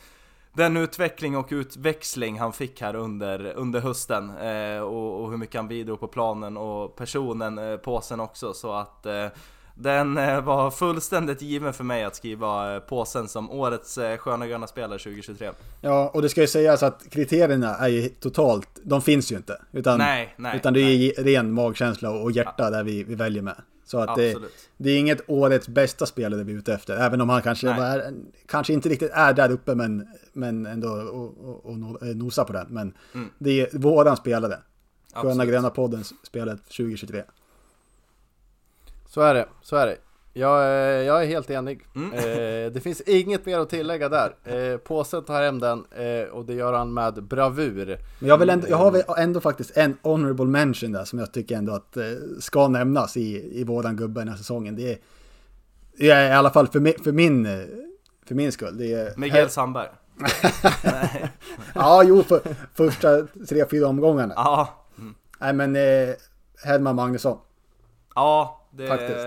den utveckling och utväxling han fick här under, under hösten eh, och, och hur mycket han bidrog på planen och personen eh, påsen också så att eh, den eh, var fullständigt given för mig att skriva eh, påsen som årets eh, sköna gröna spelare 2023. Ja, och det ska ju sägas att kriterierna är ju totalt, de finns ju inte. Utan, Nej, nej, utan det är nej. ren magkänsla och hjärta där vi, vi väljer med. Så att det, det är inget årets bästa spelare vi är ute efter. Även om han kanske, är, kanske inte riktigt är där uppe men, men ändå och, och, och eh, nosa på den. Men Mm. det är våran spelare. Sköna. Gröna Poddens spelare 2023. Så är det, så är det. Jag, är- jag är helt enig. Mm. Eh, det finns inget mer att tillägga där. Eh, påsen tar hem den eh, och det gör han med bravur. Men jag, vill ändå, jag har ändå faktiskt en honorable mention där som jag tycker ändå att eh, ska nämnas i, i våran gubbe den här säsongen. Det är, det är i alla fall för, mi, för, min, eh, för min skull. Det är, Miguel Sandberg. Ja, jo, för första tre, fyra omgångarna. Ja, Nej, men eh, Hedman Magnusson. ja det, Faktiskt.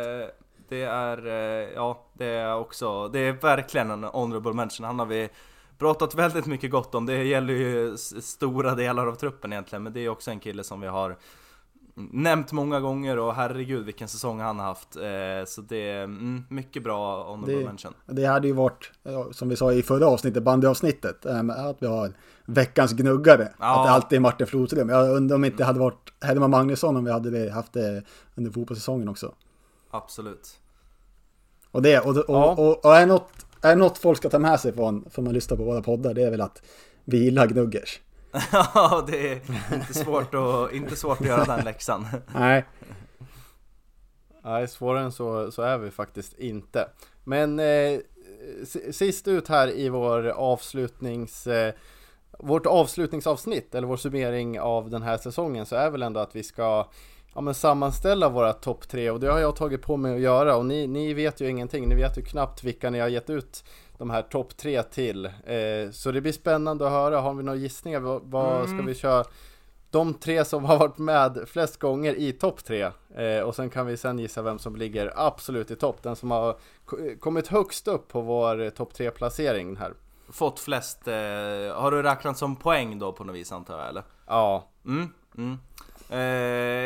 Det är, eh, ja det är också, det är verkligen en honorable mention. Han har vi pratat väldigt mycket gott om. Det gäller ju stora delar av truppen egentligen, men det är också en kille som vi har nämnt många gånger och herregud vilken säsong han har haft. Eh, så det är mm, mycket bra honorable Det- mention. Det hade ju varit, ja, som vi sa i förra avsnittet, bandyavsnittet, eh, att vi har veckans gnuggare. Ja. Att det alltid är Martin Flodström. Jag undrar om inte hade varit Hedman Magnusson om vi hade det, haft det under fotbollssäsongen också. Absolut. Och det, och, och, Ja. och, och är, något, är något folk ska ta med sig från, från man lyssnar på våra poddar, det är väl att vi gillar gnuggers. Ja, det är inte svårt att, inte svårt att göra den läxan. Nej, Nej, svårare än så, så är vi faktiskt inte. Men eh, sist ut här i vår avslutnings... Eh, vårt avslutningsavsnitt, eller vår summering av den här säsongen, så är väl ändå att vi ska ja, men sammanställa våra topp tre och det har jag tagit på mig att göra och ni, ni vet ju ingenting, ni vet ju knappt vilka ni har gett ut de här topp tre till. Eh, så det blir spännande att höra, har vi några gissningar? Vad, vad ska vi köra? de tre som har varit med flest gånger i topp tre. Eh, och sen kan vi sen gissa vem som ligger absolut i topp. Den som har ko- kommit högst upp på vår topp tre placering här. Fått flest, eh, har du räknat som poäng då på något vis antar jag eller? Ja, Mm, mm. Eh,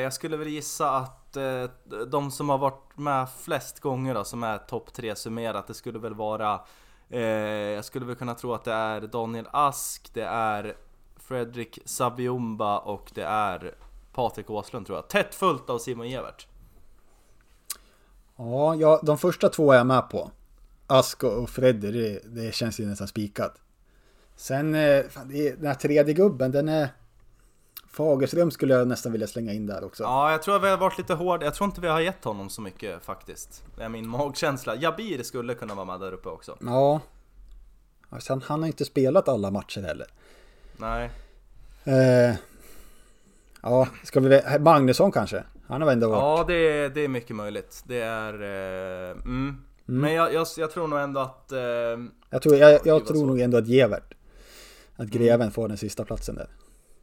jag skulle väl gissa att eh, de som har varit med flest gånger då, som är topp tre summerat, det skulle väl vara eh, Jag skulle väl kunna tro att det är Daniel Ask, det är Fredrik Saviumba och det är Patrik Åslund tror jag. Tätt fullt av Simon Gevert. Ja, ja, de första två är jag med på. Ask och Freddy, det, det känns ju nästan spikat. Sen, eh, fan, det den här tredje gubben, den är... Fagerström skulle jag nästan vilja slänga in där också. Ja, jag tror att vi har varit lite hårda. Jag tror inte vi har gett honom så mycket faktiskt. Det är min magkänsla. Jabir skulle kunna vara med där uppe också. Ja. Sen, han har inte spelat alla matcher heller. Nej. Eh, ja, ska vi... Magnusson kanske? Han har väl ändå varit... Ja, det är, det är mycket möjligt. Det är... Eh, mm. Men jag, jag, jag tror nog ändå att... Eh, Jag tror, jag, jag tror nog ändå att Gevert. Att Greven får den sista platsen där.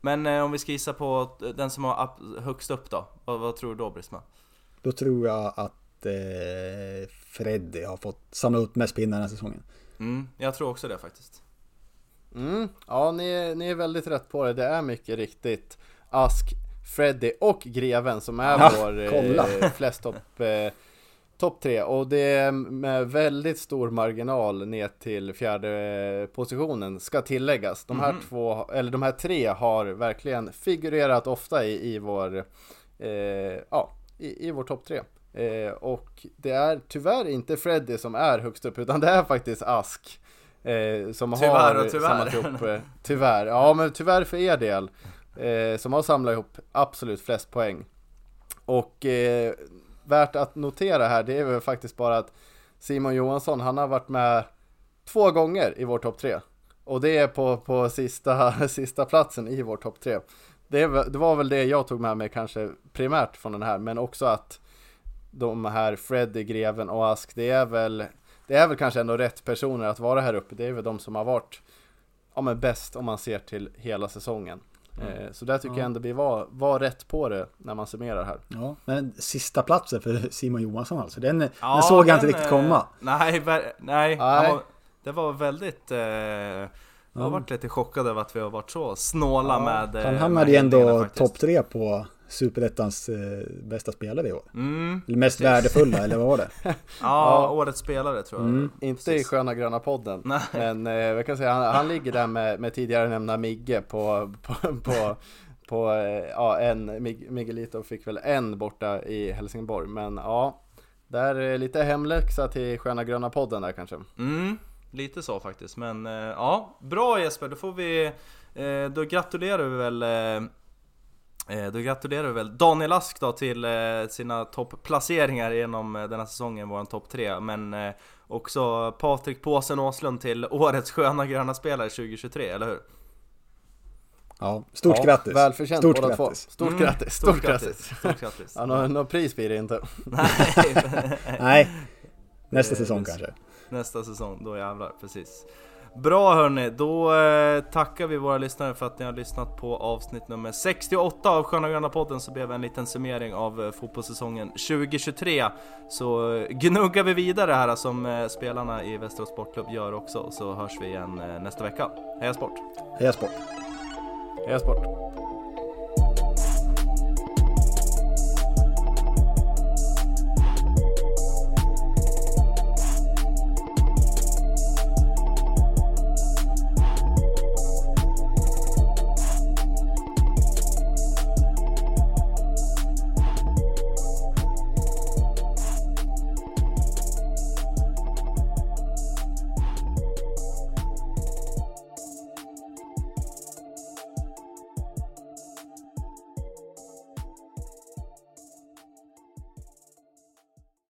Men eh, om vi ska gissa på den som har upp, högst upp då? Vad, vad tror du då Brisma? Då tror jag att eh, Freddy har fått samla upp mest pinnar den här säsongen. Mm, jag tror också det faktiskt. Mm, ja, ni, är- ni är väldigt rätt på det. Det är mycket riktigt Ask, Freddy och Greven som är Ja, vår eh, flest topp eh, top tre. Och det är med väldigt stor marginal ner till fjärde eh, positionen ska tilläggas. De här Mhm. två, eller de här tre har verkligen figurerat ofta i, i vår, eh, ja, i, i vår topp tre. Eh, och det är tyvärr inte Freddy som är högst upp utan det är faktiskt Ask. Eh, som Tyvärr har och tyvärr. samlat ihop, eh, tyvärr, ja men tyvärr för er del. Eh, som har samlat ihop absolut flest poäng. Och eh, värt att notera här, det är väl faktiskt bara att Simon Johansson, han har varit med två gånger i vår topp tre. Och det är på, på sista, sista platsen i vår topp tre. Det, det var väl det jag tog med mig kanske primärt från den här, men också att de här Freddy, Greven och Ask, det är väl det är väl kanske ändå rätt personer att vara här uppe. Det är väl de som har varit ja, men bäst om man ser till hela säsongen. Eh, så där tycker jag ändå vi var, var rätt på det när man summerar här. Ja, men sista platsen för Simon Johansson alltså. Den, Ja, den såg jag inte riktigt eh, komma. Nej, ver- nej. Nej. Han var, det var väldigt... Eh, jag har varit lite chockad över att vi har varit så snåla med... eh, Han med hamnade ju ändå topp tre på Superettans eh, bästa spelare i år. Mm, Eller mest precis. värdefulla, eller vad var det? Ja, årets spelare tror jag. Mm. Inte Precis. i Sköna Gröna podden. Nej. Men eh, jag kan säga han, han ligger där med, med tidigare nämnda Migge på, på, på, på eh, ja, en, Mig- Miguelito fick väl en borta i Helsingborg. Men ja, där är lite hemläxa till Sköna Gröna podden där kanske. Mm, lite så faktiskt. Men eh, ja, bra Jesper. Då får vi... Eh, då gratulerar vi väl... Eh, då gratulerar vi väl Daniel Ask då till eh, sina toppplaceringar genom eh, den här säsongen, våran topp tre. Men också Patrik Påsen Åslund till årets sköna gröna spelare 2023, eller hur? Ja, stort ja, grattis. Välförtjänt Stort båda två. Stort Mm, grattis, stort grattis. Stort grattis. Ja, något, något pris blir det inte. Nej, Nej, nästa säsong kanske. nästa säsong, då jävlar, precis. Bra hörni, då eh, tackar vi våra lyssnare för att ni har lyssnat på avsnitt nummer 68 av Sköna Gröna podden så blev en liten summering av eh, fotbollssäsongen 2023. Så eh, gnuggar vi vidare här som eh, spelarna i Västerås Sportklubb gör också så hörs vi igen eh, nästa vecka. Heja sport! Heja sport! Heja sport!